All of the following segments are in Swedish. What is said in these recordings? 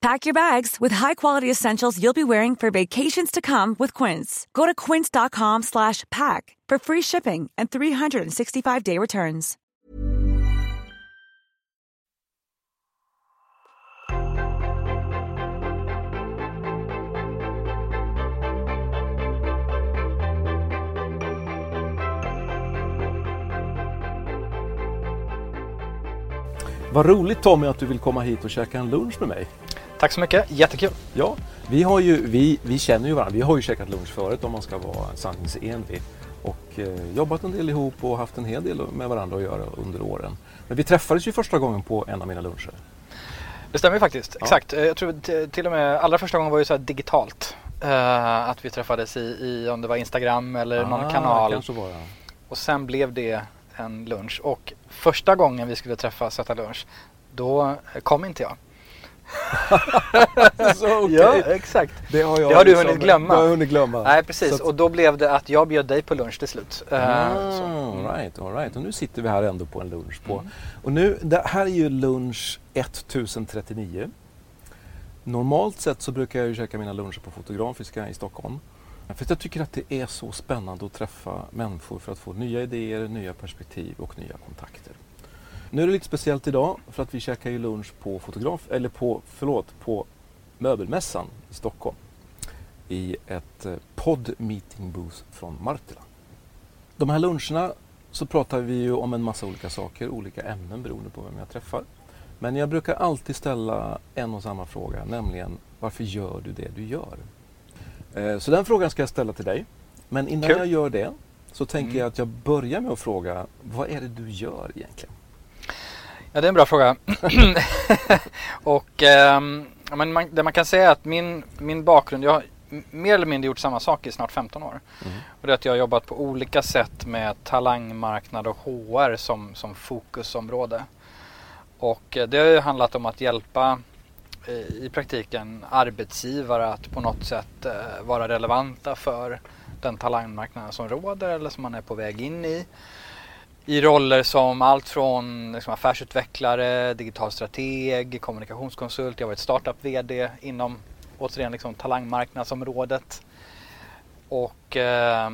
Pack your bags with high-quality essentials you'll be wearing for vacations to come with Quince. Go to quince.com slash pack for free shipping and 365-day returns. Vad roligt Tommy att du vill komma hit och käka en lunch med mig. Tack så mycket, jättekul. Ja, vi, har ju, vi, vi känner ju varandra. Vi har ju käkat lunch förut om man ska vara sanningsenlig. Och eh, jobbat en del ihop och haft en hel del med varandra att göra under åren. Men vi träffades ju första gången på en av mina luncher. Det stämmer faktiskt, Ja. exakt. Eh, Jag tror till och med allra första gången var ju så digitalt. Eh, att vi träffades i, i, om det var Instagram eller någon Ah, kanal. Kanske var det. Och sen blev det en lunch. Och första gången vi skulle träffas och äta lunch, då kom inte jag. Så, okej. Ja, exakt. Det har, jag Det har du liksom- hunnit glömma. Det har jag hunnit glömma. Nej, precis. Att- Och då blev det att jag bjöd dig på lunch till slut. Eh, Ah, all right, all right. Och nu sitter vi här ändå på en lunch. På. Mm. Och nu, det här är ju lunch 1039. Normalt sett så brukar jag ju käka mina luncher på Fotografiska i Stockholm. För jag tycker att det är så spännande att träffa människor för att få nya idéer, nya perspektiv och nya kontakter. Nu är det lite speciellt idag för att vi käkar ju lunch på fotograf, eller på, förlåt, på Möbelmässan i Stockholm. I ett eh, podd meeting booth från Martila. De här luncherna så pratar vi ju om en massa olika saker, olika ämnen beroende på vem jag träffar. Men jag brukar alltid ställa en och samma fråga, nämligen varför gör du det du gör? Eh, Så den frågan ska jag ställa till dig. Men innan Kul. jag gör det så tänker Mm. jag att jag börjar med att fråga, vad är det du gör egentligen? Ja, det är en bra fråga. och ja, men man, det man kan säga är att min, min bakgrund, jag har mer eller mindre gjort samma sak i snart 15 år. Mm. Och det är att jag har jobbat på olika sätt med talangmarknad och HR som, som fokusområde. Och eh, det har ju handlat om att hjälpa eh, i praktiken arbetsgivare att på något sätt eh, vara relevanta för den talangmarknaden som råder eller som man är på väg in i. I roller som allt från liksom affärsutvecklare, digital strateg, kommunikationskonsult. Jag har varit startup-VD inom återigen liksom talangmarknadsområdet. Och eh,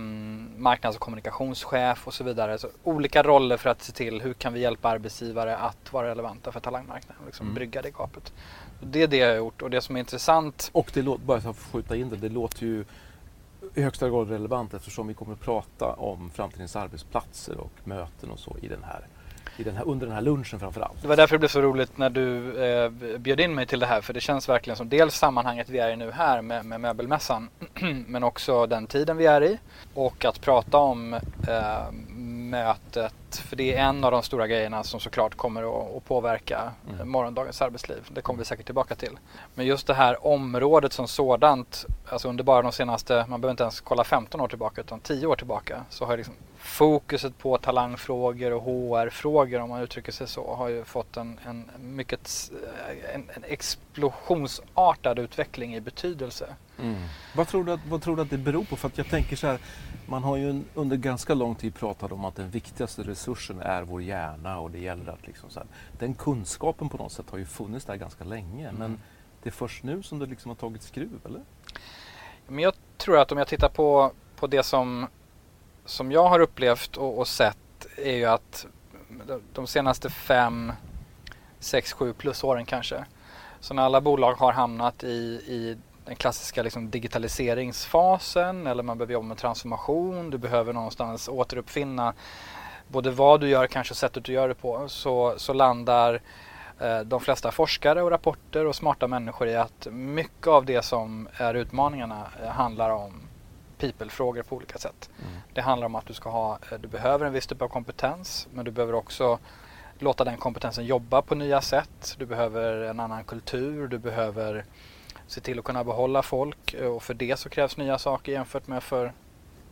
marknads och kommunikationschef och så vidare. Så olika roller för att se till hur kan vi hjälpa arbetsgivare att vara relevanta för talangmarknaden och liksom Mm. brygga det gapet. Det är det jag har gjort och det som är intressant Och det låter, bara för att skjuta in det, det låter ju i högsta grad relevant eftersom vi kommer att prata om framtidens arbetsplatser och möten och så i den här, i den här, under den här lunchen framför allt. Det var därför det blev så roligt när du eh, bjöd in mig till det här för det känns verkligen som dels sammanhanget vi är i nu här med, med möbelmässan men också den tiden vi är i och att prata om eh, mötet för det är en av de stora grejerna som såklart kommer att, påverka Mm. morgondagens arbetsliv. Det kommer vi säkert tillbaka till. Men just det här området som sådant, alltså under bara de senaste, man behöver inte ens kolla 15 år tillbaka utan 10 år tillbaka så har liksom fokuset på talangfrågor och HR-frågor om man uttrycker sig så har ju fått en, en mycket en, en explosionsartad utveckling i betydelse. Mm. Vad, tror du att, vad tror du att det beror på? För att jag tänker så här, man har ju under ganska lång tid pratat om att den viktigaste resursen är vår hjärna och det gäller att liksom så här, den kunskapen på något sätt har ju funnits där ganska länge Mm. men det är först nu som det liksom har tagit skruv, eller? Men jag tror att om jag tittar på, på det som, som jag har upplevt och, och sett är ju att de, de senaste fem, sex, sju plus åren kanske. Så när alla bolag har hamnat i, i den klassiska liksom digitaliseringsfasen eller man behöver jobba med transformation. Du behöver någonstans återuppfinna både vad du gör kanske sättet du gör det på så, så landar eh, de flesta forskare och rapporter och smarta människor i att mycket av det som är utmaningarna eh, handlar om people-frågor på olika sätt. Mm. Det handlar om att du ska ha, eh, du behöver en viss typ av kompetens men du behöver också låta den kompetensen jobba på nya sätt. Du behöver en annan kultur, du behöver se till att kunna behålla folk och för det så krävs nya saker jämfört med för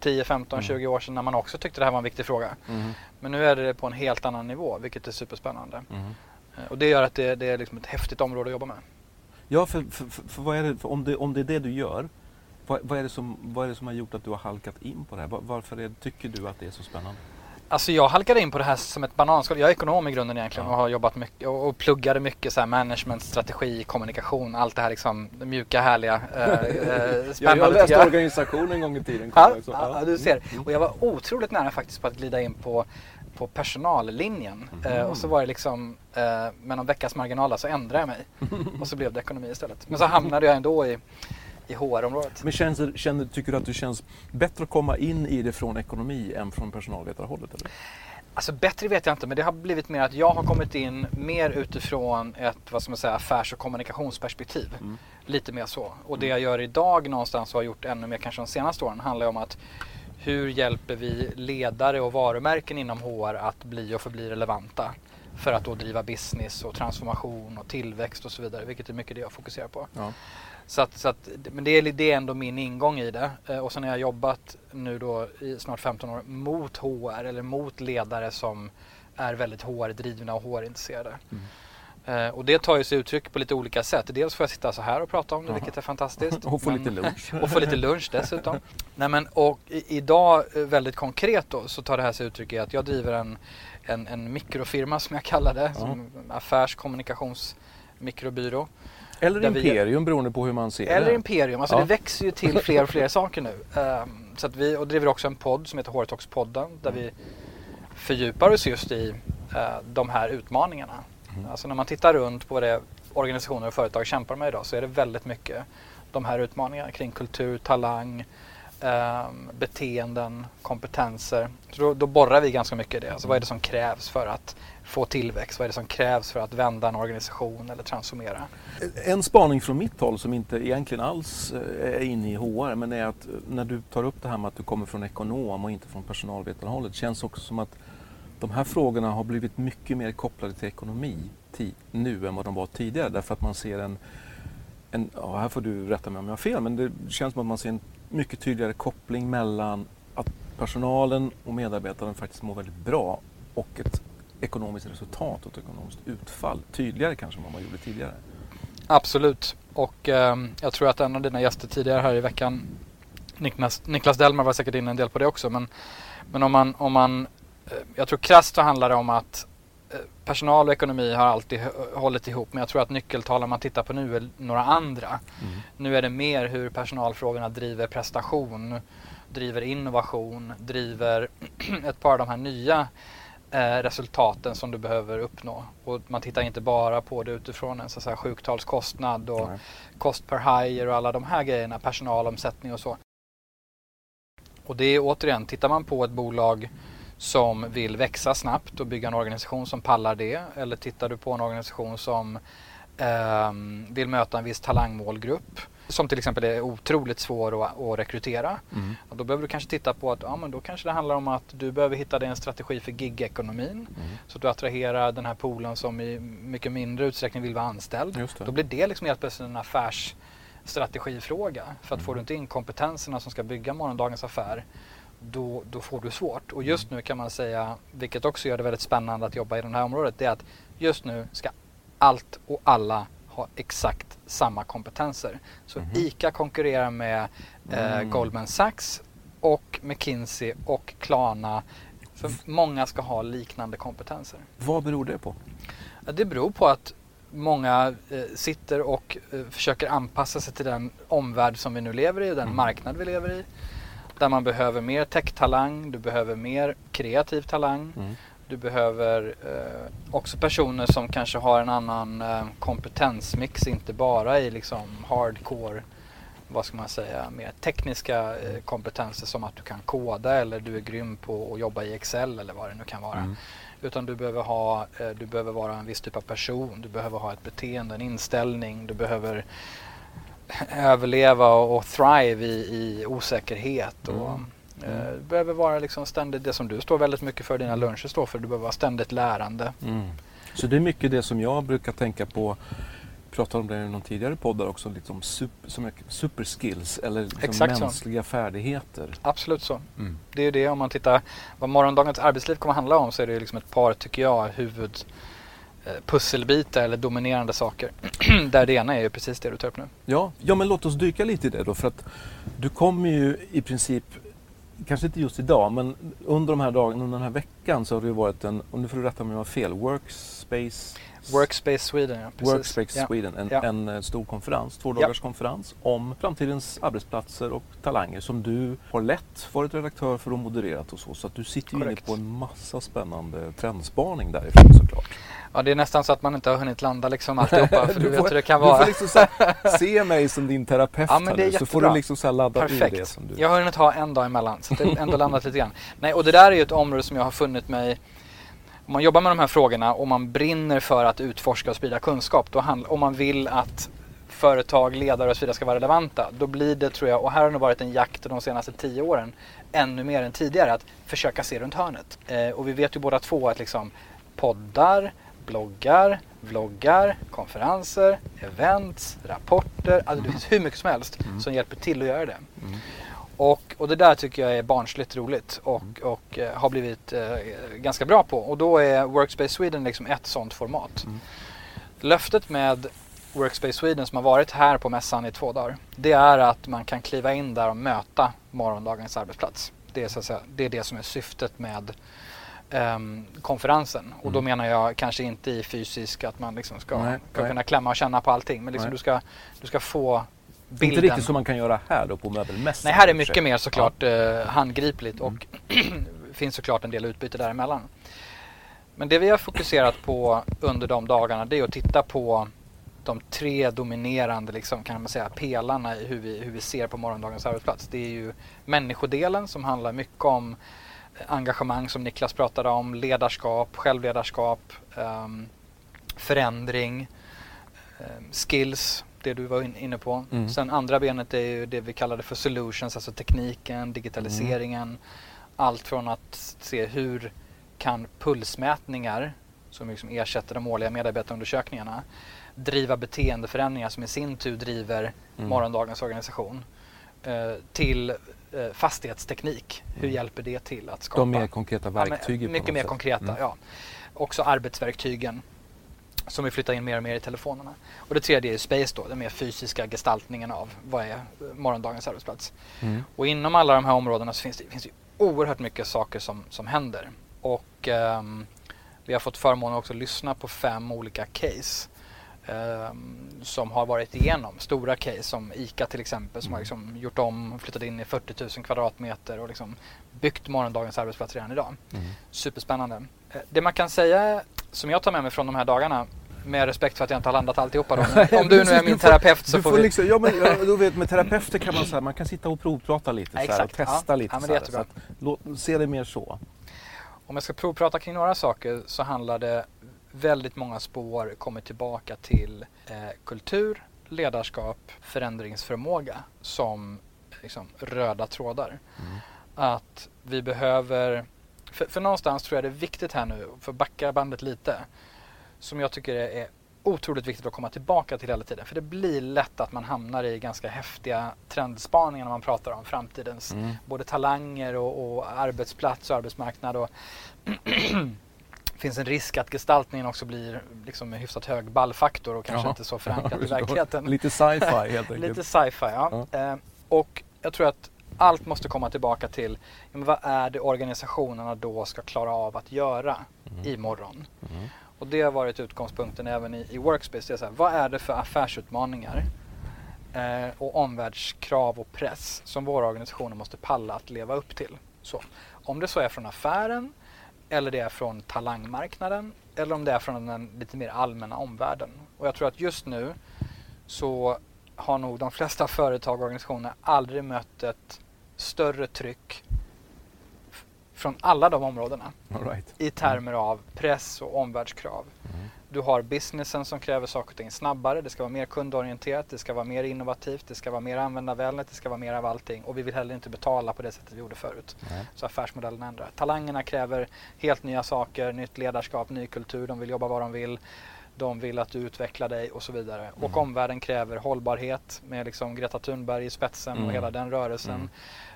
10, 15, mm. 20 år sedan när man också tyckte det här var en viktig fråga. Mm. Men nu är det på en helt annan nivå vilket är superspännande. Mm. Eh, och det gör att det, det är liksom ett häftigt område att jobba med. Ja, för, för, för, vad är det, om, det, om det är det du gör, vad, vad, är det som, vad är det som har gjort att du har halkat in på det här? Varför är, tycker du att det är så spännande? Alltså jag halkade in på det här som ett bananskal. Jag är ekonom i grunden egentligen och har jobbat mycket och, och pluggade mycket så här management, strategi, kommunikation, allt det här liksom det mjuka, härliga, äh, spännande. jag läste organisation en gång i tiden. Ja, ja, du ser. Mm. Och jag var otroligt nära faktiskt på att glida in på på personallinjen mm. eh, och så var det liksom eh, med någon veckas marginal så ändrade jag mig och så blev det ekonomi istället. Men så hamnade jag ändå i i HR-området. Men känns, känner, tycker du att det känns bättre att komma in i det från ekonomi än från personalvetarhållet? Eller? Alltså bättre vet jag inte men det har blivit mer att jag har kommit in mer utifrån ett vad ska man säga, affärs och kommunikationsperspektiv. Mm. Lite mer så. Och det mm. jag gör idag någonstans och har gjort ännu mer kanske de senaste åren handlar om att hur hjälper vi ledare och varumärken inom HR att bli och förbli relevanta? För att då driva business och transformation och tillväxt och så vidare. Vilket är mycket det jag fokuserar på. Ja. Så att, så att, men det är, det är ändå min ingång i det. Eh, och sen har jag jobbat nu då i snart 15 år mot HR eller mot ledare som är väldigt HR-drivna och HR-intresserade. Mm. Uh, och det tar ju sig uttryck på lite olika sätt. Dels får jag sitta så här och prata om det, Aha. vilket är fantastiskt. och få men, lite lunch. och få lite lunch dessutom. Nej, men, och i, idag, eh, väldigt konkret då, så tar det här sig uttryck i att jag driver en, en, en mikrofirma som jag kallar det, som affärskommunikationsmikrobyrå. Eller imperium vi, beroende på hur man ser eller det. Eller imperium, alltså ja. det växer ju till fler och fler saker nu. Um, så att vi och driver också en podd som heter Hårtalks-podden där vi fördjupar oss just i uh, de här utmaningarna. Mm. Alltså när man tittar runt på vad det organisationer och företag kämpar med idag så är det väldigt mycket de här utmaningarna kring kultur, talang, eh, beteenden, kompetenser. Så då, då borrar vi ganska mycket i det. Alltså vad är det som krävs för att få tillväxt? Vad är det som krävs för att vända en organisation eller transformera? En spaning från mitt håll som inte egentligen alls eh, är inne i HR men är att när du tar upp det här med att du kommer från ekonom och inte från personalvetarhållet känns också som att de här frågorna har blivit mycket mer kopplade till ekonomi nu än vad de var tidigare därför att man ser en, en ja, här får du rätta mig om jag har fel, men det känns som att man ser en mycket tydligare koppling mellan att personalen och medarbetaren faktiskt mår väldigt bra och ett ekonomiskt resultat och ett ekonomiskt utfall. Tydligare kanske än vad man gjorde tidigare. Absolut. Och eh, jag tror att en av dina gäster tidigare här i veckan, Niklas, Niklas Delmar var säkert inne en del på det också. Men, men om man, om man eh, jag tror krasst så handlar det om att personal och ekonomi har alltid hållit ihop men jag tror att nyckeltalen man tittar på nu är några andra. Mm. Nu är det mer hur personalfrågorna driver prestation, driver innovation, driver ett par av de här nya eh, resultaten som du behöver uppnå. Och man tittar inte bara på det utifrån en så sjuktalskostnad och Nej. kost per hire och alla de här grejerna, personalomsättning och så. Och det är återigen, tittar man på ett bolag som vill växa snabbt och bygga en organisation som pallar det eller tittar du på en organisation som eh, vill möta en viss talangmålgrupp som till exempel är otroligt svår att, att rekrytera. Mm. Och då behöver du kanske titta på att ja, men då kanske det handlar om att du behöver hitta dig en strategi för gigekonomin. Mm. Så att du attraherar den här poolen som i mycket mindre utsträckning vill vara anställd. Då blir det liksom helt plötsligt en affärsstrategifråga. För att mm. får du inte in kompetenserna som ska bygga morgondagens affär då, då får du svårt. Och just mm. nu kan man säga, vilket också gör det väldigt spännande att jobba i det här området, det är att just nu ska allt och alla ha exakt samma kompetenser. Så mm. ICA konkurrerar med eh, mm. Goldman Sachs och McKinsey och Klarna. För många ska ha liknande kompetenser. Vad beror det på? Det beror på att många eh, sitter och eh, försöker anpassa sig till den omvärld som vi nu lever i, den mm. marknad vi lever i. Där man behöver mer tech-talang, du behöver mer kreativ talang. Mm. Du behöver eh, också personer som kanske har en annan eh, kompetensmix, inte bara i liksom hardcore vad ska man säga, mer tekniska eh, kompetenser som att du kan koda eller du är grym på att jobba i Excel eller vad det nu kan vara. Mm. Utan du behöver, ha, eh, du behöver vara en viss typ av person, du behöver ha ett beteende, en inställning, du behöver överleva och thrive i, i osäkerhet. Och, Mm. eh, Du behöver vara liksom ständigt, det som du står väldigt mycket för, dina luncher står för, du behöver vara ständigt lärande. Mm. Så det är mycket det som jag brukar tänka på pratade om det i någon tidigare podd där också, liksom super, som superskills eller liksom Exakt så. mänskliga färdigheter. Absolut så. Mm. Det är ju det om man tittar vad morgondagens arbetsliv kommer handla om så är det liksom ett par, tycker jag, huvud Eh, pusselbitar eller dominerande saker. Där det ena är ju precis det du tar upp nu. Ja, ja, men låt oss dyka lite i det då för att du kommer ju i princip, kanske inte just idag, men under de här dagarna, under den här veckan så har det ju varit en, om nu får du rätta mig om jag har fel, Workspace Workspace Sweden, ja. Precis. Workspace ja. Sweden, en, Ja. en eh, stor konferens, två dagars konferens om framtidens arbetsplatser och talanger som du har lett, varit redaktör för och modererat och så. Så att du sitter ju inne på en massa spännande trendspaning därifrån såklart. ja, det är nästan så att man inte har hunnit landa liksom alltihopa. för du, vet får, hur det kan du vara. får liksom här, se mig som din terapeut Ja, här nu, så får du liksom så ladda ur det Perfekt. som du... Jag har hunnit ha en dag emellan så det ändå landat lite grann. Nej, och det där är ju ett område som jag har funnit mig om man jobbar med de här frågorna och man brinner för att utforska och sprida kunskap, då handl- om man vill att företag, ledare och så vidare ska vara relevanta, då blir det tror jag, och här har det varit en jakt de senaste tio åren, ännu mer än tidigare, att försöka se runt hörnet. Eh, och vi vet ju båda två att liksom poddar, bloggar, vloggar, konferenser, events, rapporter, alltså det finns hur mycket som helst som hjälper till att göra det. Och, och det där tycker jag är barnsligt roligt och, och eh, har blivit eh, ganska bra på. Och då är Workspace Sweden liksom ett sånt format. Löftet med Workspace Sweden som har varit här på mässan i två dagar. Det är att man kan kliva in där och möta morgondagens arbetsplats. Det är, så att säga, det, är det som är syftet med ehm, konferensen. Och då menar jag kanske inte i fysisk att man liksom ska, Nej, ska nej. kunna klämma och känna på allting. Men liksom Nej. du, ska, du ska få bilden. Inte riktigt som man kan göra här då på möbelmässan. Nej, här är mycket mer såklart eh, handgripligt Mm. och finns såklart en del utbyte däremellan. Men det vi har fokuserat på under de dagarna det är att titta på de tre dominerande liksom, kan man säga, pelarna i hur vi, hur vi ser på morgondagens arbetsplats. Det är ju människodelen som handlar mycket om engagemang som Niklas pratade om, ledarskap, självledarskap, ehm, förändring, ehm, skills, det du var in, inne på. Mm. Sen andra benet är ju det vi kallade för solutions, alltså tekniken, digitaliseringen. Allt från att se hur kan pulsmätningar, som liksom ersätter de årliga medarbetarundersökningarna, driva beteendeförändringar som i sin tur driver Mm. morgondagens organisation. Eh, till eh, fastighetsteknik. Hur hjälper det till att skapa De mer konkreta Ja, men verktygen. på mycket mer sätt. konkreta, Mm. ja. Också arbetsverktygen som vi flyttar in mer och mer i telefonerna. Och det tredje är Space då, den mer fysiska gestaltningen av vad är morgondagens arbetsplats. Mm. Och inom alla de här områdena så finns det, finns det oerhört mycket saker som, som händer. Och ehm, vi har fått förmånen också att lyssna på fem olika case ehm, som har varit igenom stora case som ICA till exempel som har liksom gjort om, flyttat in i 40 000 kvadratmeter och liksom byggt morgondagens arbetsplats redan idag. Mm. Superspännande. Eh, Det man kan säga som jag tar med mig från de här dagarna med respekt för att jag inte har landat alltihopa då. men Om du nu är min terapeut så du får får vi... liksom, ja, men, ja, du vet, med terapeuter kan man, så här, man kan sitta och provprata lite Ja, så här, och testa Ja. lite. Ja, men så det är här, så att, låt, se det mer så. Om jag ska provprata kring några saker så handlar det väldigt många spår kommer tillbaka till eh, kultur, ledarskap, förändringsförmåga som liksom, röda trådar. Att vi behöver, för, för någonstans tror jag det är viktigt här nu, för att backa bandet lite, som jag tycker är, otroligt viktigt att komma tillbaka till hela tiden. För det blir lätt att man hamnar i ganska häftiga trendspaningar när man pratar om framtidens Mm. både talanger och, och arbetsplats och arbetsmarknad. Och finns en risk att gestaltningen också blir liksom med hyfsat hög ballfaktor och kanske Jaha. inte så förankrad i verkligheten. Lite sci-fi helt enkelt. Lite sci-fi, ja. Eh, och jag tror att allt måste komma tillbaka till ja, vad är det organisationerna då ska klara av att göra imorgon? Mm. Och det har varit utgångspunkten även i, i Workspace. Det är här, vad är det för affärsutmaningar eh, och omvärldskrav och press som våra organisationer måste palla att leva upp till? Så, om det så är från affären eller det är från talangmarknaden eller om det är från den lite mer allmänna omvärlden. Och jag tror att just nu så har nog de flesta företag och organisationer aldrig mött ett större tryck från alla de områdena right. i termer av press och omvärldskrav. Mm. Du har businessen som kräver saker och ting snabbare, det ska vara mer kundorienterat, det ska vara mer innovativt, det ska vara mer användarvänligt, det ska vara mer av allting och vi vill heller inte betala på det sättet vi gjorde förut. Nej. Så affärsmodellen ändrar. Talangerna kräver helt nya saker, nytt ledarskap, ny kultur, de vill jobba vad de vill. De vill att du utvecklar dig och så vidare. Och Mm. omvärlden kräver hållbarhet med liksom Greta Thunberg i spetsen Mm. och hela den rörelsen.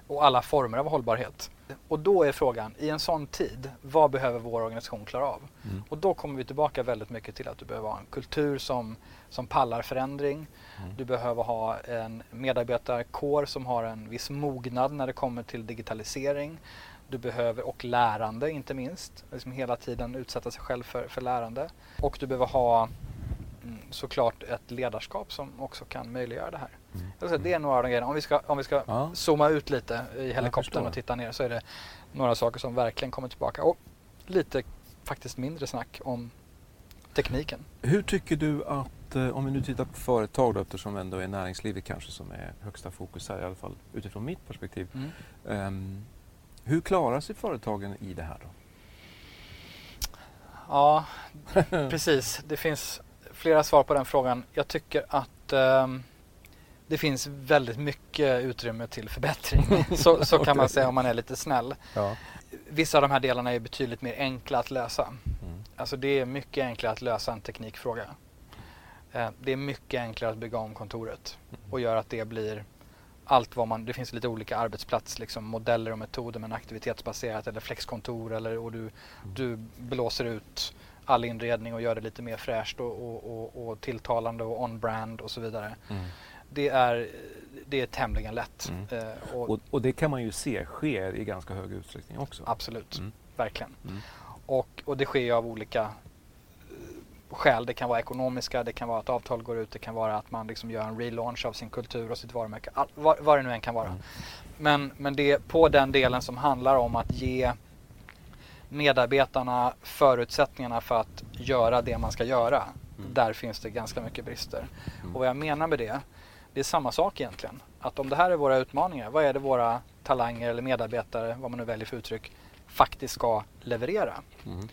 Och alla former av hållbarhet. Och då är frågan, i en sån tid, vad behöver vår organisation klara av? Mm. Och då kommer vi tillbaka väldigt mycket till att du behöver ha en kultur som, som pallar förändring. Mm. Du behöver ha en medarbetarkår som har en viss mognad när det kommer till digitalisering. Du behöver, och lärande inte minst, liksom hela tiden utsätta sig själv för, för lärande. Och du behöver ha mm, såklart ett ledarskap som också kan möjliggöra det här. Alltså, det är några av de grejerna. Om vi ska, om vi ska Ja. zooma ut lite i helikoptern och titta ner så är det några saker som verkligen kommer tillbaka. Och lite faktiskt mindre snack om tekniken. Hur tycker du att, eh, om vi nu tittar på företag då, eftersom ändå är näringslivet kanske som är högsta fokus här i alla fall utifrån mitt perspektiv. Mm. Ehm, hur klarar sig företagen i det här då? Ja, precis. Det finns flera svar på den frågan. Jag tycker att ehm, det finns väldigt mycket utrymme till förbättring. så, så kan man säga om man är lite snäll. Ja. Vissa av de här delarna är betydligt mer enkla att lösa. Mm. Alltså det är mycket enklare att lösa en teknikfråga. Eh, Det är mycket enklare att bygga om kontoret och göra att det blir allt vad man, det finns lite olika arbetsplats, liksom modeller och metoder men aktivitetsbaserat eller flexkontor eller och du, du blåser ut all inredning och gör det lite mer fräscht och, och, och, och tilltalande och on-brand och så vidare. Mm. Det är, det är tämligen lätt. Mm. Eh, och, Och, och det kan man ju se sker i ganska hög utsträckning också. absolut, Mm. verkligen. Mm. Och, och det sker ju av olika eh, skäl. Det kan vara ekonomiska, det kan vara att avtal går ut, det kan vara att man liksom gör en relaunch av sin kultur och sitt varumärke. All, vad, vad det nu än kan vara. Mm. Men, men det på den delen som handlar om att ge medarbetarna förutsättningarna för att göra det man ska göra. Mm. Där finns det ganska mycket brister. Mm. Och vad jag menar med det, det är samma sak egentligen. Att om det här är våra utmaningar, vad är det våra talanger eller medarbetare, vad man nu väljer för uttryck, faktiskt ska leverera? Mm.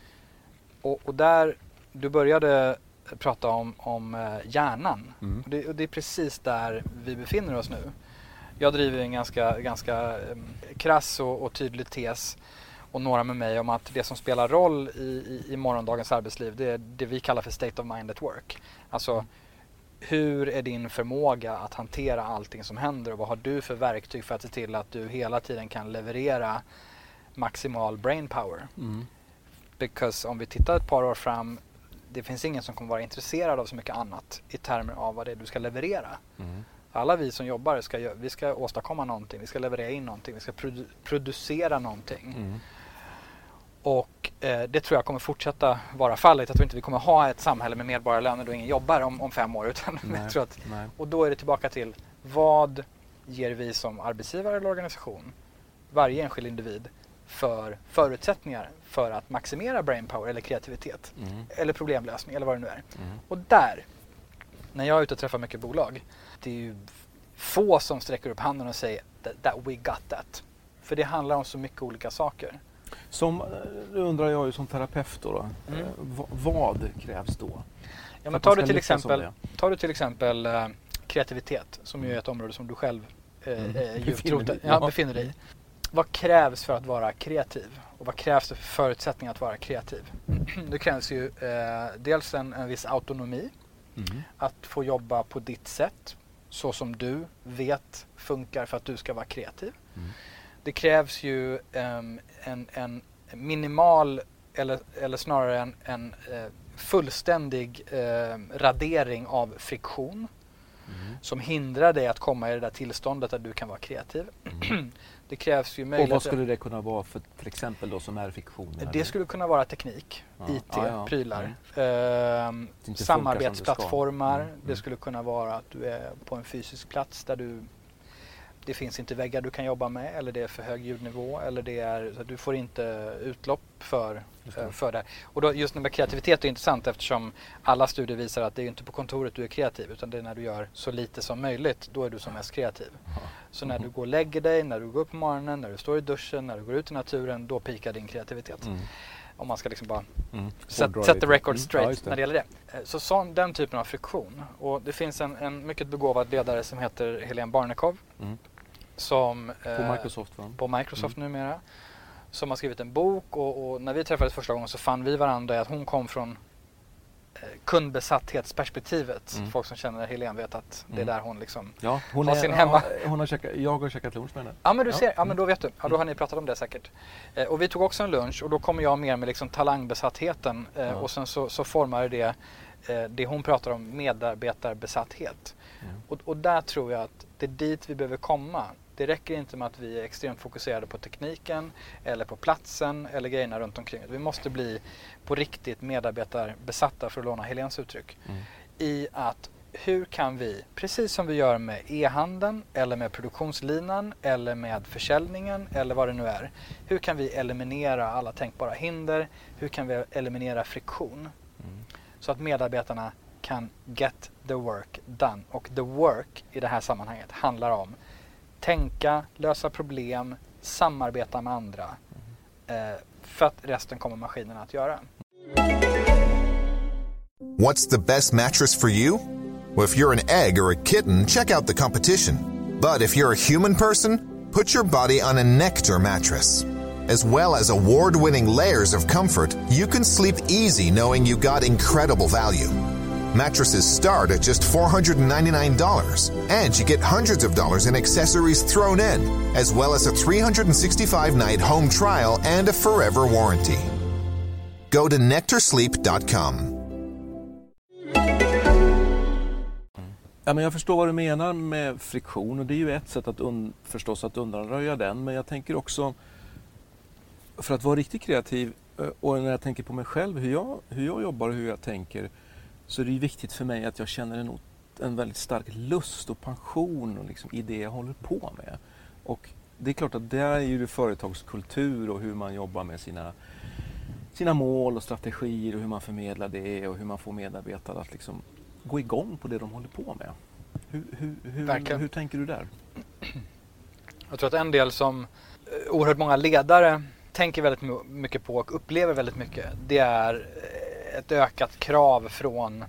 Och, och där, du började prata om, om eh, hjärnan. Mm. Och det, och det är precis där vi befinner oss nu. Jag driver en ganska, ganska eh, krass och, och tydlig tes och några med mig om att det som spelar roll i, i, i morgondagens arbetsliv det är det vi kallar för state of mind at work. Alltså hur är din förmåga att hantera allting som händer och vad har du för verktyg för att se till att du hela tiden kan leverera maximal brain power? Mm. Because om vi tittar ett par år fram, det finns ingen som kommer vara intresserad av så mycket annat i termer av vad det är du ska leverera. Mm. Alla vi som jobbar ska, vi ska åstadkomma någonting, vi ska leverera in någonting, vi ska produ- producera någonting. Mm. Och eh, det tror jag kommer fortsätta vara fallet. Jag tror inte vi kommer ha ett samhälle med medborgarlöner då ingen jobbar om, om fem år. Utan Nej. tror att, Nej. och då är det tillbaka till vad ger vi som arbetsgivare eller organisation, varje enskild individ, för förutsättningar för att maximera brainpower eller kreativitet. Mm. Eller problemlösning eller vad det nu är. Mm. Och där, när jag är ute och träffar mycket bolag, det är ju få som sträcker upp handen och säger that, that we got that. För det handlar om så mycket olika saker. Som, eh, nu undrar jag ju som terapeut då, då Mm. eh, vad, vad krävs då? Ja, men tar, du till exempel, tar du till exempel kreativitet, som ju är ett område som du själv eh, Mm. är djupt Befinner ja, befinner dig i. Vad krävs för att vara kreativ? Och vad krävs det för förutsättningar att vara kreativ? det krävs ju dels en, en viss autonomi, Mm. att få jobba på ditt sätt, så som du vet funkar för att du ska vara kreativ. Mm. Det krävs ju ehm, en, en minimal, eller, eller snarare en, en eh, fullständig eh, radering av friktion Mm. som hindrar dig att komma i det där tillståndet där du kan vara kreativ. det krävs ju Och möjligheter. vad skulle det kunna vara för till exempel då som är fiktion? Det skulle kunna vara teknik, Ja. IT, Ja, ja. prylar, Mm. ehm, som det samarbetsplattformar. Mm, Det mm. skulle kunna vara att du är på en fysisk plats där du det finns inte väggar du kan jobba med eller det är för hög ljudnivå eller det är, så du får inte utlopp för, det. för det. Och då, just med kreativitet är intressant eftersom alla studier visar att det är inte på kontoret du är kreativ utan det är när du gör så lite som möjligt, då är du som mest kreativ. Så när du går och lägger dig, när du går upp på morgonen, när du står i duschen, när du går ut i naturen, då pikar din kreativitet. Mm. Om man ska liksom bara mm. set, set the record straight mm. ja, när det gäller det. Eh, så sån, den typen av friktion. Och det finns en, en mycket begåvad ledare som heter Helene Barnekow. Mm. Som, på eh, Microsoft va? På Microsoft mm. numera. Som har skrivit en bok och, och, när vi träffades första gången så fann vi varandra att hon kom från Eh, kundbesatthetsperspektivet. Mm. Folk som känner Helene vet att det är mm. där hon liksom ja, hon har är, sin hemma. Hon har käkat, jag har käkat lunch med henne. Ja men du ja. ser, ja men då vet du. Ja, då har ni pratat om det säkert. Eh, och vi tog också en lunch och då kommer jag mer med liksom talangbesattheten eh, ja. och sen så, så formar det eh, det hon pratar om medarbetarbesatthet. Mm. Och, och där tror jag att det är dit vi behöver komma. Det räcker inte med att vi är extremt fokuserade på tekniken eller på platsen eller grejerna runt omkring. Vi måste bli på riktigt medarbetarbesatta, för att låna Helens uttryck, mm. i att hur kan vi, precis som vi gör med e-handeln eller med produktionslinan eller med försäljningen eller vad det nu är. Hur kan vi eliminera alla tänkbara hinder? Hur kan vi eliminera friktion? Mm. Så att medarbetarna kan get the work done. Och the work i det här sammanhanget handlar om tänka, lösa problem, samarbeta med andra. Eh, för att resten kommer maskinerna att göra. What's the best mattress for you? Well, if you're an egg or a kitten, check out the competition. But if you're a human person, put your body on a Nectar mattress. As well as award winning layers of comfort, you can sleep easy knowing you got incredible value. Mattresses start at just $499, and you get hundreds of dollars in accessories thrown in, as well as a 365 night home trial and a forever warranty. Go to nectarsleep.com. Ja, men jag förstår vad du menar med friktion och det är ju ett sätt att un, förstås att undanröja den. Men jag tänker också, för att vara riktigt kreativ eh, och när jag tänker på mig själv, hur jag, hur jag jobbar och hur jag tänker, så är det viktigt för mig att jag känner en, en väldigt stark lust och passion och liksom i det jag håller på med. Och det är klart att det är ju företagskultur och hur man jobbar med sina, sina mål och strategier och hur man förmedlar det och hur man får medarbetare att liksom gå igång på det de håller på med. Hur, hur, hur, hur tänker du där? Jag tror att en del som eh, oerhört många ledare tänker väldigt mycket på och upplever väldigt mycket, det är eh, ett ökat krav från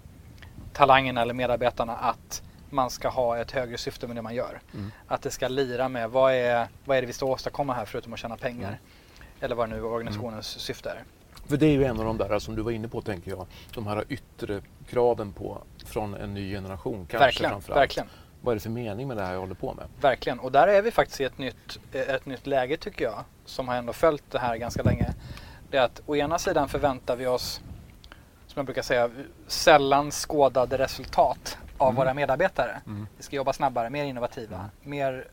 talangerna eller medarbetarna att man ska ha ett högre syfte med det man gör. Mm. Att det ska lira med vad är, vad är det vi ska åstadkomma här förutom att tjäna pengar. Mm. Eller vad nu organisationens mm. syfte är. För det är ju en av de där som du var inne på tänker jag, de här yttre kraven på från en ny generation kanske verkligen, framförallt. Verkligen. Vad är det för mening med det här jag håller på med? Verkligen, och där är vi faktiskt i ett nytt, ett nytt läge tycker jag, som har ändå följt det här ganska länge. Det är att å ena sidan förväntar vi oss som jag brukar säga, sällan skådade resultat av mm. våra medarbetare. Mm. Vi ska jobba snabbare, mer innovativa, mm. mer,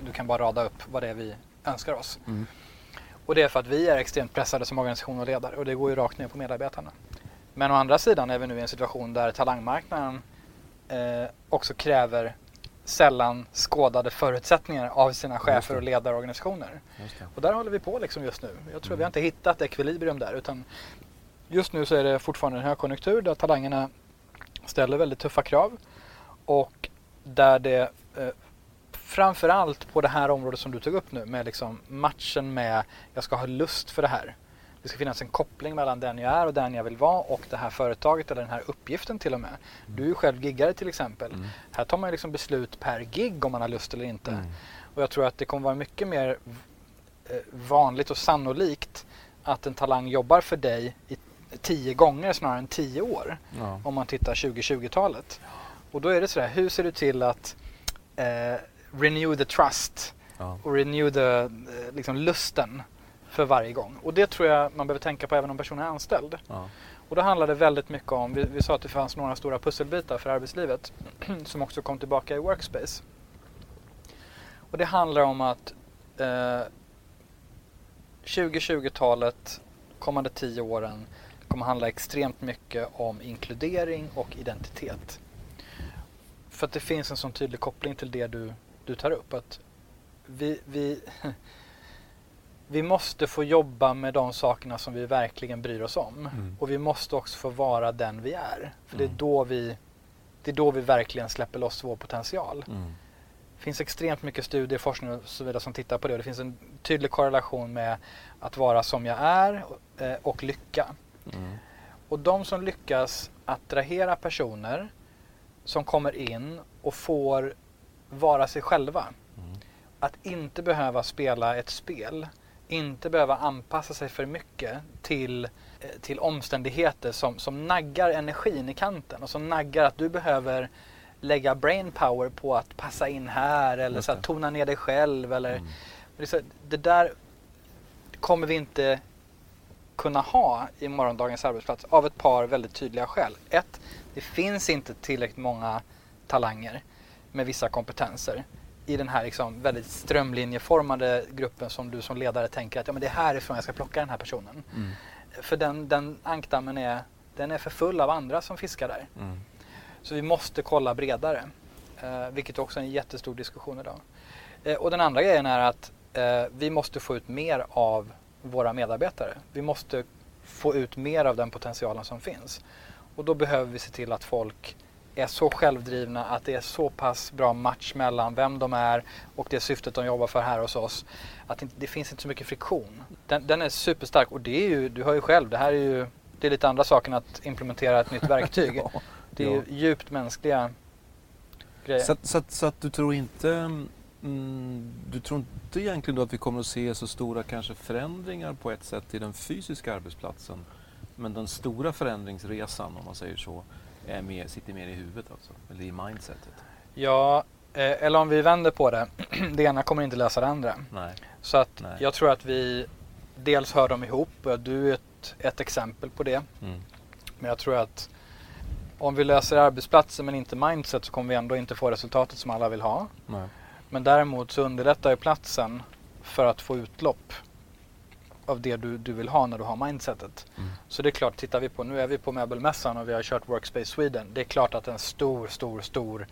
du kan bara rada upp vad det är vi önskar oss. Mm. Och det är för att vi är extremt pressade som organisation och ledare och det går ju rakt ner på medarbetarna. Men å andra sidan är vi nu i en situation där talangmarknaden eh, också kräver sällan skådade förutsättningar av sina chefer och ledarorganisationer. Och där håller vi på liksom just nu. Jag tror mm. vi har inte hittat ekvilibrium där utan just nu så är det fortfarande en högkonjunktur där talangerna ställer väldigt tuffa krav och där det eh, framförallt på det här området som du tog upp nu med liksom matchen med jag ska ha lust för det här. Det ska finnas en koppling mellan den jag är och den jag vill vara och det här företaget eller den här uppgiften till och med. Du är ju själv giggare till exempel. Mm. Här tar man liksom beslut per gig om man har lust eller inte. Mm. Och jag tror att det kommer vara mycket mer eh, vanligt och sannolikt att en talang jobbar för dig i tio gånger snarare än tio år. Ja. Om man tittar 2020-talet. Och då är det sådär, hur ser du till att eh, renew the trust ja. och renew the, eh, liksom lusten för varje gång. Och det tror jag man behöver tänka på även om personen är anställd. Ja. Och då handlar det väldigt mycket om, vi, vi sa att det fanns några stora pusselbitar för arbetslivet som också kom tillbaka i Workspace. Och det handlar om att eh, 2020-talet, kommande tio åren, kommer handla extremt mycket om inkludering och identitet. För att det finns en sån tydlig koppling till det du, du tar upp. Att vi, vi, vi måste få jobba med de sakerna som vi verkligen bryr oss om. Mm. Och vi måste också få vara den vi är. För det, är Mm. då vi, det är då vi verkligen släpper loss vår potential. Mm. Det finns extremt mycket studier, forskning och så vidare som tittar på det. Och det finns en tydlig korrelation med att vara som jag är eh, och lycka. Mm. Och de som lyckas attrahera personer som kommer in och får vara sig själva. Mm. Att inte behöva spela ett spel. Inte behöva anpassa sig för mycket till, eh, till omständigheter som, som naggar energin i kanten och som naggar att du behöver lägga brain power på att passa in här eller så här, tona ner dig själv. Eller, Mm. det, så, det där kommer vi inte kunna ha i morgondagens arbetsplats av ett par väldigt tydliga skäl. Ett, det finns inte tillräckligt många talanger med vissa kompetenser i den här liksom väldigt strömlinjeformade gruppen som du som ledare tänker att ja, men det är härifrån jag ska plocka den här personen. Mm. För den, den ankdammen är, den är för full av andra som fiskar där. Mm. Så vi måste kolla bredare. Eh, vilket också är en jättestor diskussion idag. Eh, och den andra grejen är att eh, vi måste få ut mer av våra medarbetare. Vi måste få ut mer av den potentialen som finns. Och då behöver vi se till att folk är så självdrivna att det är så pass bra match mellan vem de är och det syftet de jobbar för här hos oss. Att det, finns inte så mycket friktion. Den, den är superstark och det är ju, du hör ju själv, det här är ju det är lite andra saker än att implementera ett nytt verktyg. Det är ju djupt mänskliga grejer. Så, så, så att du tror inte mm, du tror inte egentligen då att vi kommer att se så stora kanske förändringar på ett sätt i den fysiska arbetsplatsen. Men den stora förändringsresan om man säger så är mer, sitter mer i huvudet alltså, eller i mindsetet. Ja, eh, eller om vi vänder på det. det ena kommer inte lösa det andra. Nej. Så att Nej. jag tror att vi dels hör dem ihop. och Du är ett, ett exempel på det. Mm. Men jag tror att om vi löser arbetsplatsen men inte mindset så kommer vi ändå inte få resultatet som alla vill ha. Nej. Men däremot så underlättar ju platsen för att få utlopp av det du, du vill ha när du har mindsetet. Mm. Så det är klart, tittar vi på, nu är vi på möbelmässan och vi har kört Workspace Sweden. Det är klart att en stor, stor, stor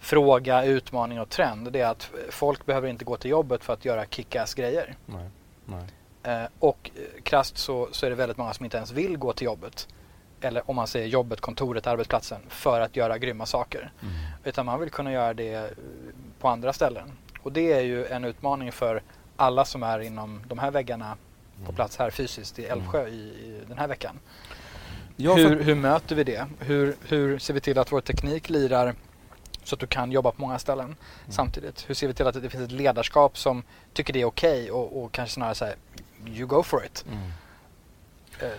fråga, utmaning och trend det är att folk behöver inte gå till jobbet för att göra kick-ass grejer. Nej. Nej. Eh, och eh, krasst så, så är det väldigt många som inte ens vill gå till jobbet. Eller om man säger jobbet, kontoret, arbetsplatsen för att göra grymma saker. Mm. Utan man vill kunna göra det eh, på andra ställen. Och det är ju en utmaning för alla som är inom de här väggarna på plats här fysiskt i Älvsjö i, i den här veckan. Hur, hur möter vi det? Hur, hur ser vi till att vår teknik lirar så att du kan jobba på många ställen Mm. samtidigt? Hur ser vi till att det finns ett ledarskap som tycker det är okej och, och kanske snarare säger you go for it. Mm. Eh,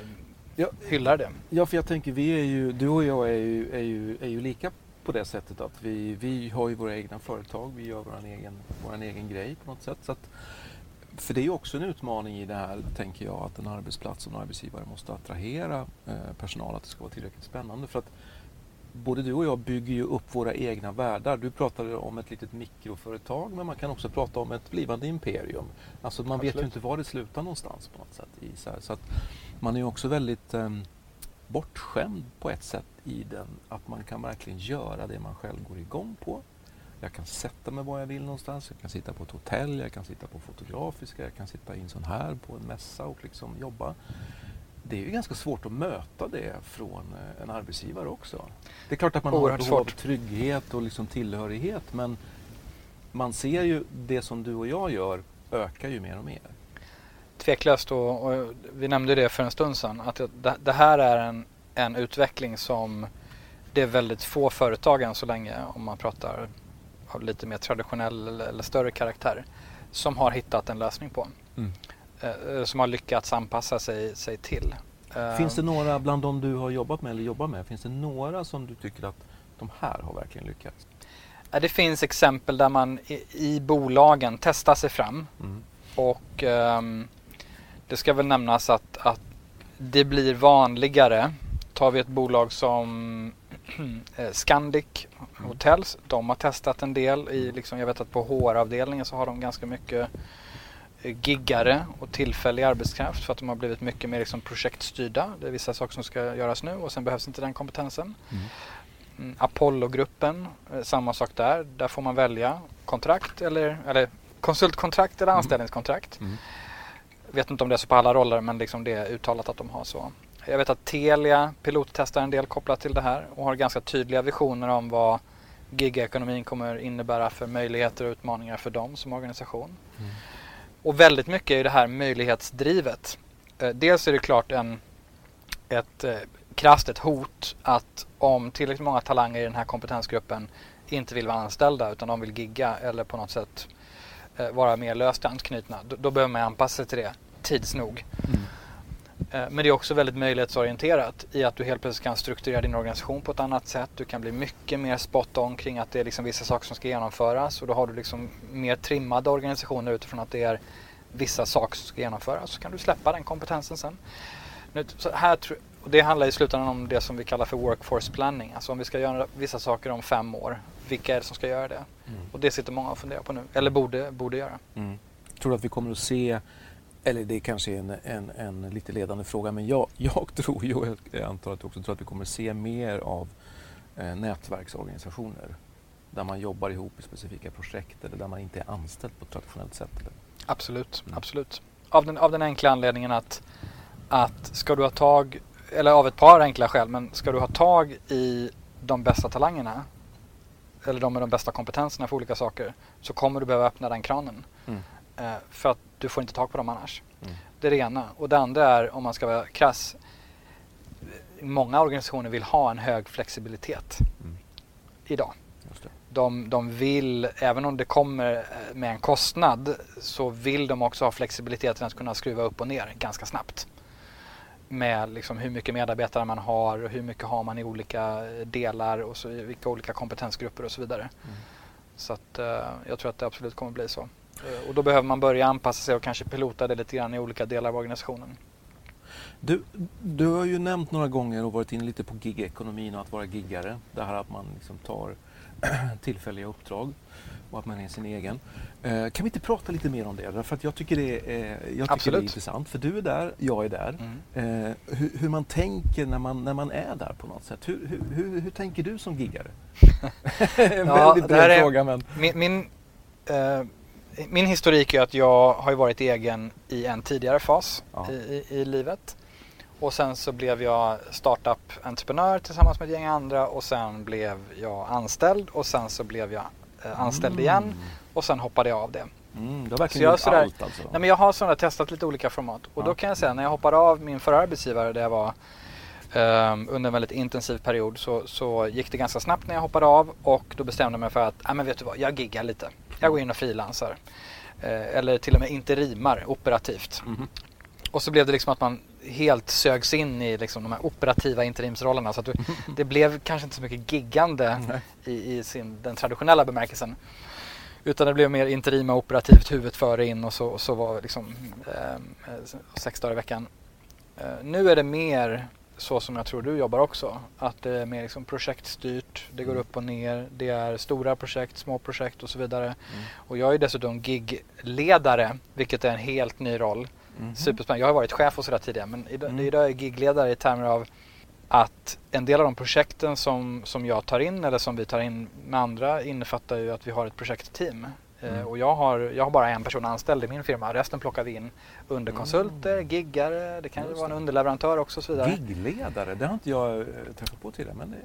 Ja, hyllar det. Ja, för jag tänker vi är ju, du och jag är ju, är ju, är ju lika på det sättet att vi, vi har ju våra egna företag, vi gör vår egen, våran egen grej på något sätt. Så att, för det är ju också en utmaning i det här, tänker jag, att en arbetsplats och en arbetsgivare måste attrahera eh, personal, att det ska vara tillräckligt spännande. För att både du och jag bygger ju upp våra egna världar. Du pratade om ett litet mikroföretag, men man kan också prata om ett blivande imperium. Alltså man vet ju Absolut. inte var det slutar någonstans på något sätt. I så, så att man är ju också väldigt ehm, bortskämd på ett sätt i den att man kan verkligen göra det man själv går igång på. Jag kan sätta mig var jag vill någonstans. Jag kan sitta på ett hotell, jag kan sitta på Fotografiska, jag kan sitta i en sån här på en mässa och liksom jobba. Det är ju ganska svårt att möta det från eh, en arbetsgivare också. Det är klart att man Oerhört har behov av trygghet och liksom tillhörighet men man ser ju det som du och jag gör ökar ju mer och mer. Tveklöst och, och vi nämnde det för en stund sedan att det, det här är en, en utveckling som det är väldigt få företag än så länge om man pratar av lite mer traditionell eller, större karaktär som har hittat en lösning på. Mm. Eh, som har lyckats anpassa sig, sig till. Eh, Finns det några bland de du har jobbat med eller jobbar med, finns det några som du tycker att de här har verkligen lyckats? eh, det finns exempel där man i, i bolagen testar sig fram Mm. och ehm, det ska väl nämnas att, att det blir vanligare. Tar vi ett bolag som eh, Scandic Hotels. De har testat en del. I, liksom, jag vet att på HR-avdelningen så har de ganska mycket eh, giggare och tillfällig arbetskraft för att de har blivit mycket mer liksom, projektstyrda. Det är vissa saker som ska göras nu och sen behövs inte den kompetensen. Mm. Mm, Apollo-gruppen, eh, samma sak där. Där får man välja kontrakt eller, eller konsultkontrakt eller anställningskontrakt. Mm. Vet inte om det är så på alla roller men liksom det är uttalat att de har så. Jag vet att Telia pilottestar en del kopplat till det här och har ganska tydliga visioner om vad gigekonomin kommer innebära för möjligheter och utmaningar för dem som organisation. Mm. Och väldigt mycket är det här möjlighetsdrivet. Eh, dels är det klart en, ett eh, krasst ett hot att om tillräckligt många talanger i den här kompetensgruppen inte vill vara anställda utan de vill gigga eller på något sätt eh, vara mer löst anknutna. Då, då behöver man anpassa sig till det tids nog. Mm. Eh, Men det är också väldigt möjlighetsorienterat i att du helt plötsligt kan strukturera din organisation på ett annat sätt. Du kan bli mycket mer spot on kring att det är liksom vissa saker som ska genomföras och då har du liksom mer trimmade organisationer utifrån att det är vissa saker som ska genomföras. Så kan du släppa den kompetensen sen. Nu, så här, och det handlar i slutändan om det som vi kallar för workforce planning. Alltså om vi ska göra vissa saker om fem år, vilka är det som ska göra det? Mm. Och det sitter många och funderar på nu, eller borde, borde göra. Mm. Tror du att vi kommer att se, eller det kanske är en, en, en lite ledande fråga, men jag, jag tror ju, och jag antar att du också tror att vi kommer se mer av eh, nätverksorganisationer där man jobbar ihop i specifika projekt eller där man inte är anställd på ett traditionellt sätt. Eller? Absolut, Mm. absolut. Av den, av den enkla anledningen att, att ska du ha tag, eller av ett par enkla skäl, men ska du ha tag i de bästa talangerna eller de med de bästa kompetenserna för olika saker så kommer du behöva öppna den kranen. Mm. Eh, för att du får inte tag på dem annars. Mm. Det är det ena. Och det andra är, om man ska vara krass, många organisationer vill ha en hög flexibilitet Mm. idag. De, de vill, även om det kommer eh, med en kostnad, så vill de också ha flexibiliteten att kunna skruva upp och ner ganska snabbt. Med liksom hur mycket medarbetare man har och hur mycket har man i olika delar och så, vilka olika kompetensgrupper och så vidare. Mm. Så att, eh, jag tror att det absolut kommer bli så. Eh, och då behöver man börja anpassa sig och kanske pilota det lite grann i olika delar av organisationen. Du, du har ju nämnt några gånger och varit inne lite på gigekonomin och att vara giggare. Det här att man liksom tar tillfälliga uppdrag och att man är sin egen. Eh, kan vi inte prata lite mer om det? Därför att jag tycker det är, jag tycker det är intressant. För du är där, jag är där. Mm. Eh, hur, hur man tänker när man, när man är där på något sätt. Hur, hur, hur, hur tänker du som giggare? en Ja, väldigt bred fråga men... Min, min, eh, min historik är att jag har ju varit egen i en tidigare fas Ja. i, i, i livet. Och sen så blev jag startup-entreprenör tillsammans med ett gäng andra och sen blev jag anställd och sen så blev jag eh, anställd igen och sen hoppade jag av det. Mm, du har Så verkligen jag gjort sådär- allt alltså? Nej, men jag har sådana testat lite olika format och Ja. då kan jag säga när jag hoppade av min förra arbetsgivare där jag var ehm, under en väldigt intensiv period så, så gick det ganska snabbt när jag hoppade av och då bestämde jag mig för att nej men vet du vad, jag giggar lite. Jag går in och frilansar. Eh, eller till och med interimar operativt. Mhm. Och så blev det liksom att man helt sögs in i liksom de här operativa interimsrollerna. Så att du, det blev kanske inte så mycket giggande Nej. i, i sin, den traditionella bemärkelsen. Utan det blev mer interima operativt huvudet före in och så, och så var liksom eh, sex dagar i veckan. Eh, nu är det mer så som jag tror du jobbar också. Att det är mer liksom projektstyrt, det går Mm. upp och ner, det är stora projekt, små projekt och så vidare. Mm. Och jag är dessutom gigledare, vilket är en helt ny roll. Mhm. Superspännande. Jag har varit chef och sådär tidigare men idag, Mm. idag är jag gigledare i termer av att en del av de projekten som, som jag tar in eller som vi tar in med andra innefattar ju att vi har ett projektteam. Eh, Mm. och jag har, jag har bara en person anställd i min firma. Resten plockar vi in underkonsulter, Mm. giggare, det kan ju vara en underleverantör också och så vidare. Gigledare, det har inte jag eh, träffat på tidigare. Men det,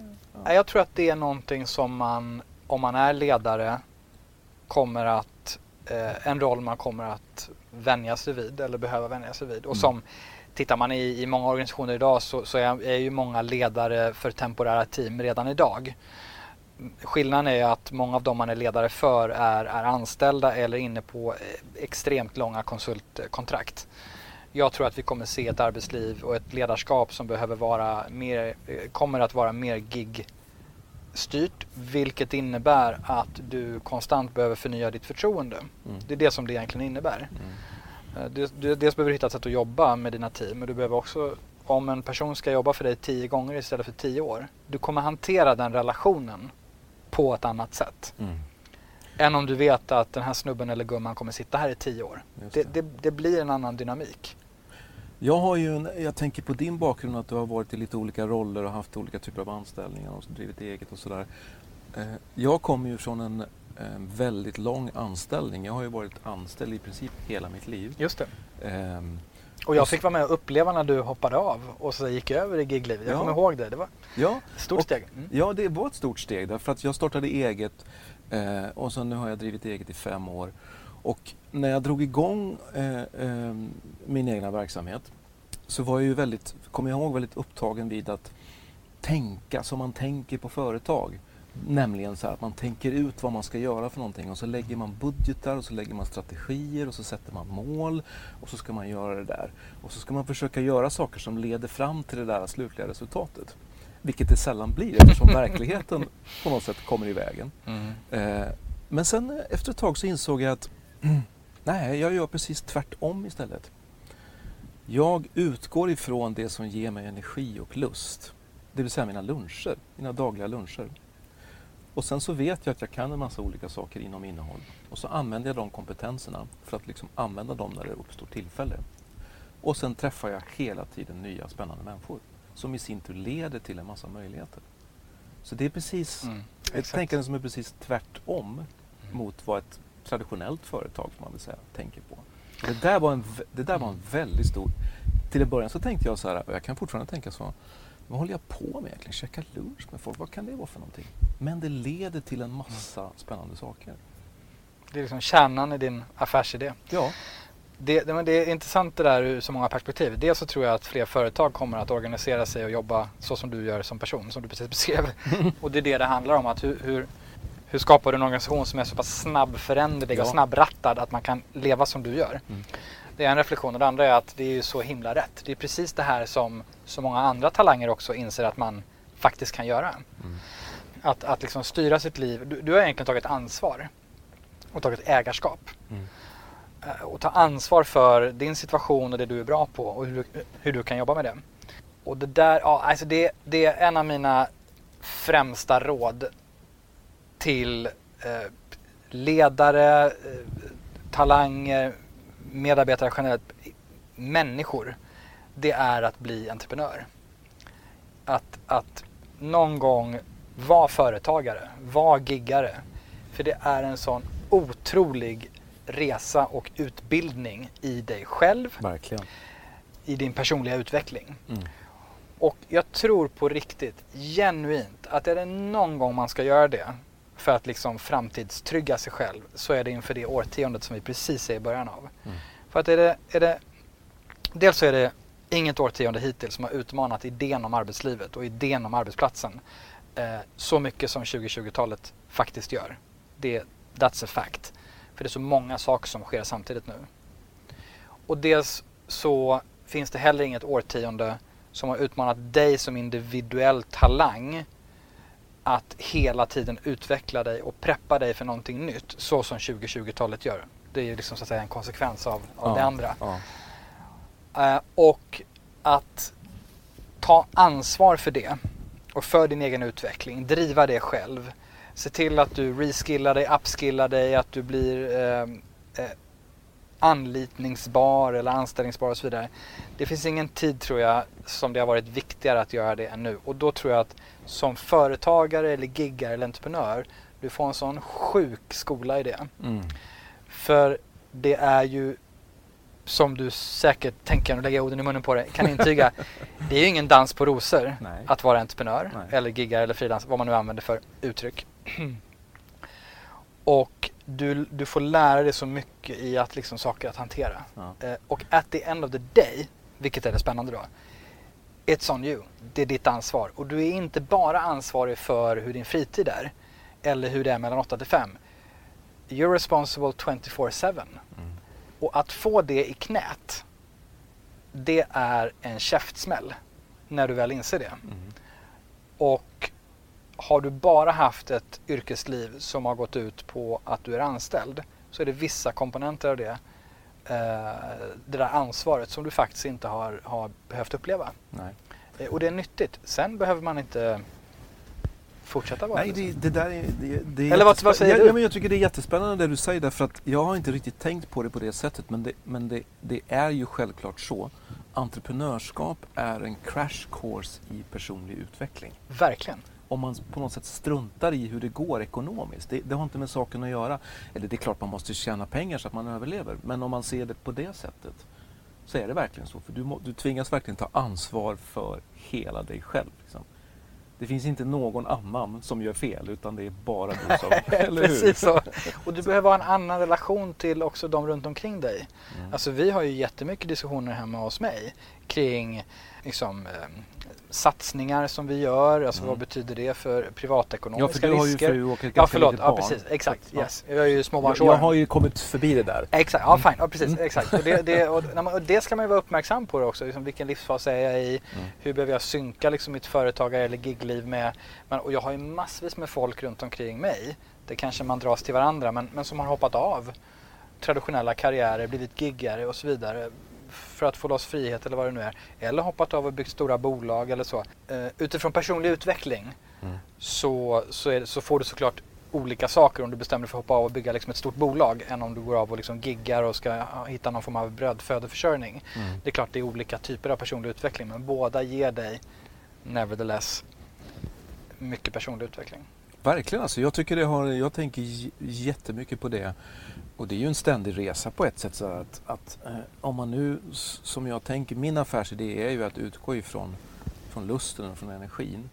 ja. Jag tror att det är någonting som man, om man är ledare, kommer att, eh, en roll man kommer att vänja sig vid eller behöva vänja sig vid. Och Mm. som, tittar man i, i många organisationer idag så, så är, är ju många ledare för temporära team redan idag. Skillnaden är ju att många av dem man är ledare för är, är anställda eller inne på eh, extremt långa konsultkontrakt. Jag tror att vi kommer se ett arbetsliv och ett ledarskap som behöver vara mer, eh, kommer att vara mer gig styrt vilket innebär att du konstant behöver förnya ditt förtroende. Mm. Det är det som det egentligen innebär. Mm. Eh, det- det- Dels behöver du hitta ett sätt att jobba med dina team men du behöver också, om en person ska jobba för dig tio gånger istället för tio år, du kommer hantera den relationen på ett annat sätt. Mm. Än om du vet att den här snubben eller gumman kommer sitta här i tio år. Just Det, det, det blir en annan dynamik. Jag, har ju en, jag tänker på din bakgrund att du har varit i lite olika roller och haft olika typer av anställningar och drivit eget och sådär. Eh, Jag kommer ju från en en väldigt lång anställning. Jag har ju varit anställd i princip hela mitt liv. Just det. Och jag fick vara med och uppleva när du hoppade av och så gick över i giglivet. Jag Ja. kommer ihåg det. Det var ja, ett stort Och- steg. Mm. Ja, det var ett stort steg därför att jag startade eget eh, och så nu har jag drivit eget i fem år. Och när jag drog igång eh, eh, min egna verksamhet så var jag ju väldigt, kommer jag ihåg, väldigt upptagen vid att tänka som man tänker på företag. Nämligen så här att man tänker ut vad man ska göra för någonting och så lägger man budgetar och så lägger man strategier och så sätter man mål och så ska man göra det där. Och så ska man försöka göra saker som leder fram till det där slutliga resultatet. Vilket det sällan blir eftersom verkligheten på något sätt kommer i vägen. Mm. Eh, men sen efter ett tag så insåg jag att nej, jag gör precis tvärtom istället. Jag utgår ifrån det som ger mig energi och lust. Det vill säga mina luncher, mina dagliga luncher. Och sen så vet jag att jag kan en massa olika saker inom innehåll. Och så använder jag de kompetenserna för att liksom använda dem när det uppstår tillfälle. Och sen träffar jag hela tiden nya spännande människor som i sin tur leder till en massa möjligheter. Så det är precis Mm. ett Exakt. tänkande som är precis tvärtom mot vad ett traditionellt företag som man vill säga, tänker på. Och det, där var en, det där var en väldigt stor... Till en början så tänkte jag så här, och jag kan fortfarande tänka så. Vad håller jag på med egentligen? Käka lunch med folk? Vad kan det vara för någonting? Men det leder till en massa spännande saker. Det är liksom kärnan i din affärsidé. Ja, Det, det, det är intressant det där ur så många perspektiv. Dels så tror jag att fler företag kommer att organisera sig och jobba så som du gör som person, som du precis beskrev. och det är det det handlar om. Att hur, hur, hur skapar du en organisation som är så pass snabbföränderlig och Ja. snabbrattad att man kan leva som du gör? Mm. Det är en reflektion och det andra är att det är så himla rätt. Det är precis det här som så många andra talanger också inser att man faktiskt kan göra. Mm. Att, att liksom styra sitt liv. Du, du har egentligen tagit ansvar och tagit ägarskap. Mm. Eh, Och ta ansvar för din situation och det du är bra på och hur du, hur du kan jobba med det. Och det där, ja, alltså det, det är en av mina främsta råd till eh, ledare, eh, talanger, medarbetare generellt, människor. Det är att bli entreprenör. Att, att någon gång vara företagare, vara giggare. För det är en sån otrolig resa och utbildning i dig själv, verkligen. i din personliga utveckling. Mm. Och jag tror på riktigt, genuint, att är det någon gång man ska göra det för att liksom framtidstrygga sig själv så är det inför det årtiondet som vi precis är i början av. Mm. För att är det, är det, dels så är det inget årtionde hittills som har utmanat idén om arbetslivet och idén om arbetsplatsen eh, så mycket som 2020-talet faktiskt gör. Det, that's a fact. För det är så många saker som sker samtidigt nu. Och dels så finns det heller inget årtionde som har utmanat dig som individuell talang att hela tiden utveckla dig och preppa dig för någonting nytt så som 2020-talet gör. Det är ju liksom så att säga en konsekvens av, av det andra. Ja. Eh, och att ta ansvar för det och för din egen utveckling, driva det själv. Se till att du reskillar dig, upskillar dig, att du blir eh, eh, anlitningsbar eller anställningsbar och så vidare. Det finns ingen tid tror jag som det har varit viktigare att göra det än nu. Och då tror jag att som företagare eller giggare eller entreprenör, du får en sån sjuk skola i det. Mm. För det är ju som du säkert tänker, lägger jag orden i munnen på dig, kan intyga. det är ju ingen dans på rosor Nej. att vara entreprenör Nej. eller giggare eller frilans, vad man nu använder för uttryck. och du, du får lära dig så mycket i att liksom saker att hantera. Ja. Eh, och at the end of the day, vilket är det spännande då, it's on you. Det är ditt ansvar. Och du är inte bara ansvarig för hur din fritid är eller hur det är mellan 8 till 5. You're responsible 24-7. Mm. Och att få det i knät, det är en käftsmäll när du väl inser det. Mm. Och har du bara haft ett yrkesliv som har gått ut på att du är anställd så är det vissa komponenter av det, eh, det där ansvaret som du faktiskt inte har, har behövt uppleva. Nej. Eh, och det är nyttigt. Sen behöver man inte fortsätta vara Nej, det, det där är... Det, det är Eller vad- vad säger ja, du? Ja, men jag tycker det är jättespännande det du säger därför att jag har inte riktigt tänkt på det på det sättet men det, men det, det är ju självklart så. Entreprenörskap är en crash course i personlig utveckling. Verkligen. om man på något sätt struntar i hur det går ekonomiskt. Det, det har inte med saken att göra. Eller det är klart man måste tjäna pengar så att man överlever. Men om man ser det på det sättet så är det verkligen så. För du, må, du tvingas verkligen ta ansvar för hela dig själv. Det finns inte någon annan som gör fel utan det är bara du som... Precis så. Och du behöver ha en annan relation till också de runt omkring dig. Mm. Alltså vi har ju jättemycket diskussioner hemma hos mig kring liksom, eh, satsningar som vi gör. Alltså vad betyder det för privatekonomiska Mm. Ja, för du har ju risker? fru och ett Ja, förlåt. litet Ja, barn. precis. Exakt. Ja. Yes. Jag är ju Jag, småbarnsåren. jag har ju kommit förbi det där. Exakt, ja fine, ja, precis, exakt. Och det, det, och, och det ska man ju vara uppmärksam på också, liksom, vilken livsfas är jag i? Hur behöver jag synka liksom, mitt företagar eller gigliv med? Men, och jag har ju massvis med folk runt omkring mig, det kanske man dras till varandra, men, men som har hoppat av traditionella karriärer, blivit giggare och så vidare för att få loss frihet eller vad det nu är. Eller hoppat av och byggt stora bolag eller så. Eh, utifrån personlig utveckling så, så, är, så får du såklart olika saker om du bestämmer dig för att hoppa av och bygga liksom ett stort bolag än om du går av och liksom giggar och ska hitta någon form av brödfödeförsörjning. Det är klart det är olika typer av personlig utveckling men båda ger dig nevertheless mycket personlig utveckling. Verkligen alltså. Jag tycker det har, jag tänker jättemycket på det. Och det är ju en ständig resa på ett sätt. Så att, att eh, om man nu, som jag tänker, min affärsidé är ju att utgå ifrån från lusten och från energin.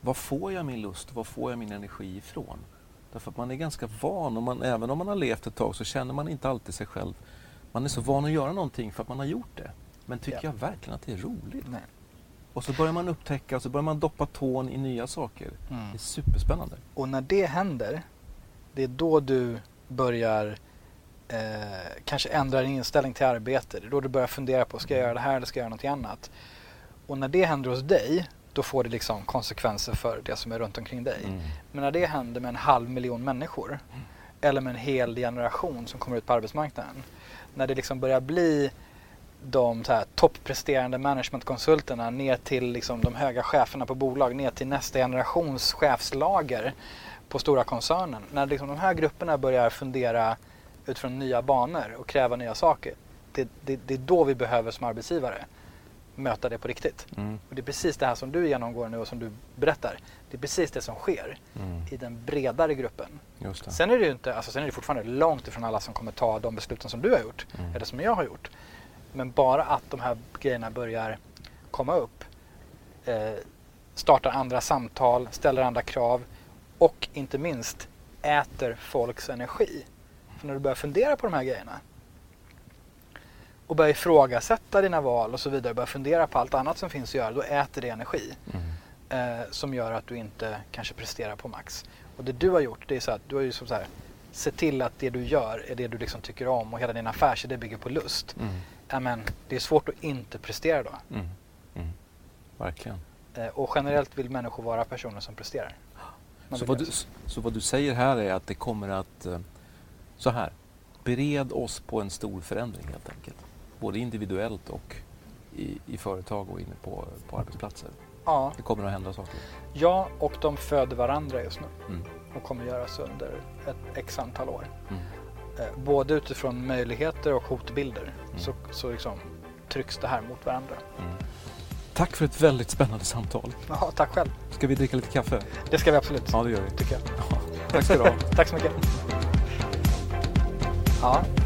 Var får jag min lust och var får jag min energi ifrån? Därför att man är ganska van, och man, även om man har levt ett tag så känner man inte alltid sig själv. Man är så van att göra någonting för att man har gjort det. Men tycker Ja. jag verkligen att det är roligt? Nej. Och så börjar man upptäcka och så börjar man doppa tån i nya saker. Mm. Det är superspännande. Och när det händer, det är då du börjar eh, kanske ändra din inställning till arbete. Det är då du börjar fundera på, ska jag göra det här eller ska jag göra något annat? Och när det händer hos dig, då får det liksom konsekvenser för det som är runt omkring dig. Mm. Men när det händer med en halv miljon människor, eller med en hel generation som kommer ut på arbetsmarknaden. När det liksom börjar bli de så här toppresterande managementkonsulterna ner till liksom de höga cheferna på bolag, ner till nästa generations chefslager på stora koncernen. När liksom de här grupperna börjar fundera utifrån nya banor och kräva nya saker. Det, det, det är då vi behöver som arbetsgivare möta det på riktigt. Mm. Och det är precis det här som du genomgår nu och som du berättar. Det är precis det som sker Mm. i den bredare gruppen. Sen är det ju inte, alltså sen är det fortfarande långt ifrån alla som kommer ta de besluten som du har gjort. Mm. Eller som jag har gjort. Men bara att de här grejerna börjar komma upp. Eh, startar andra samtal, ställer andra krav. Och inte minst äter folks energi. För när du börjar fundera på de här grejerna. Och börjar ifrågasätta dina val och så vidare. Börjar fundera på allt annat som finns att göra. Då äter det energi Mm. eh, som gör att du inte kanske presterar på max. Och det du har gjort, det är så att du har ju som så här, se till att det du gör är det du liksom tycker om och hela din affärsidé bygger på lust. Mm. Ja, men det är svårt att inte prestera då. Mm. Mm. Verkligen. Eh, och generellt vill människor vara personer som presterar. Så vad, du, så vad du säger här är att det kommer att... eh, Så här. Bered oss på en stor förändring helt enkelt. Både individuellt och i, i företag och inne på, på arbetsplatser. Ja, Det kommer att hända saker. ja, och de föder varandra just nu Mm. och kommer göra så under ett x antal år. Mm. Eh, både utifrån möjligheter och hotbilder Mm. så, så liksom trycks det här mot varandra. Tack för ett väldigt spännande samtal. Ja, tack själv. Ska vi dricka lite kaffe? Det ska vi absolut. Ja, det gör vi. tycker jag. Tack ska du ha. Tack så mycket. Ja, Ja.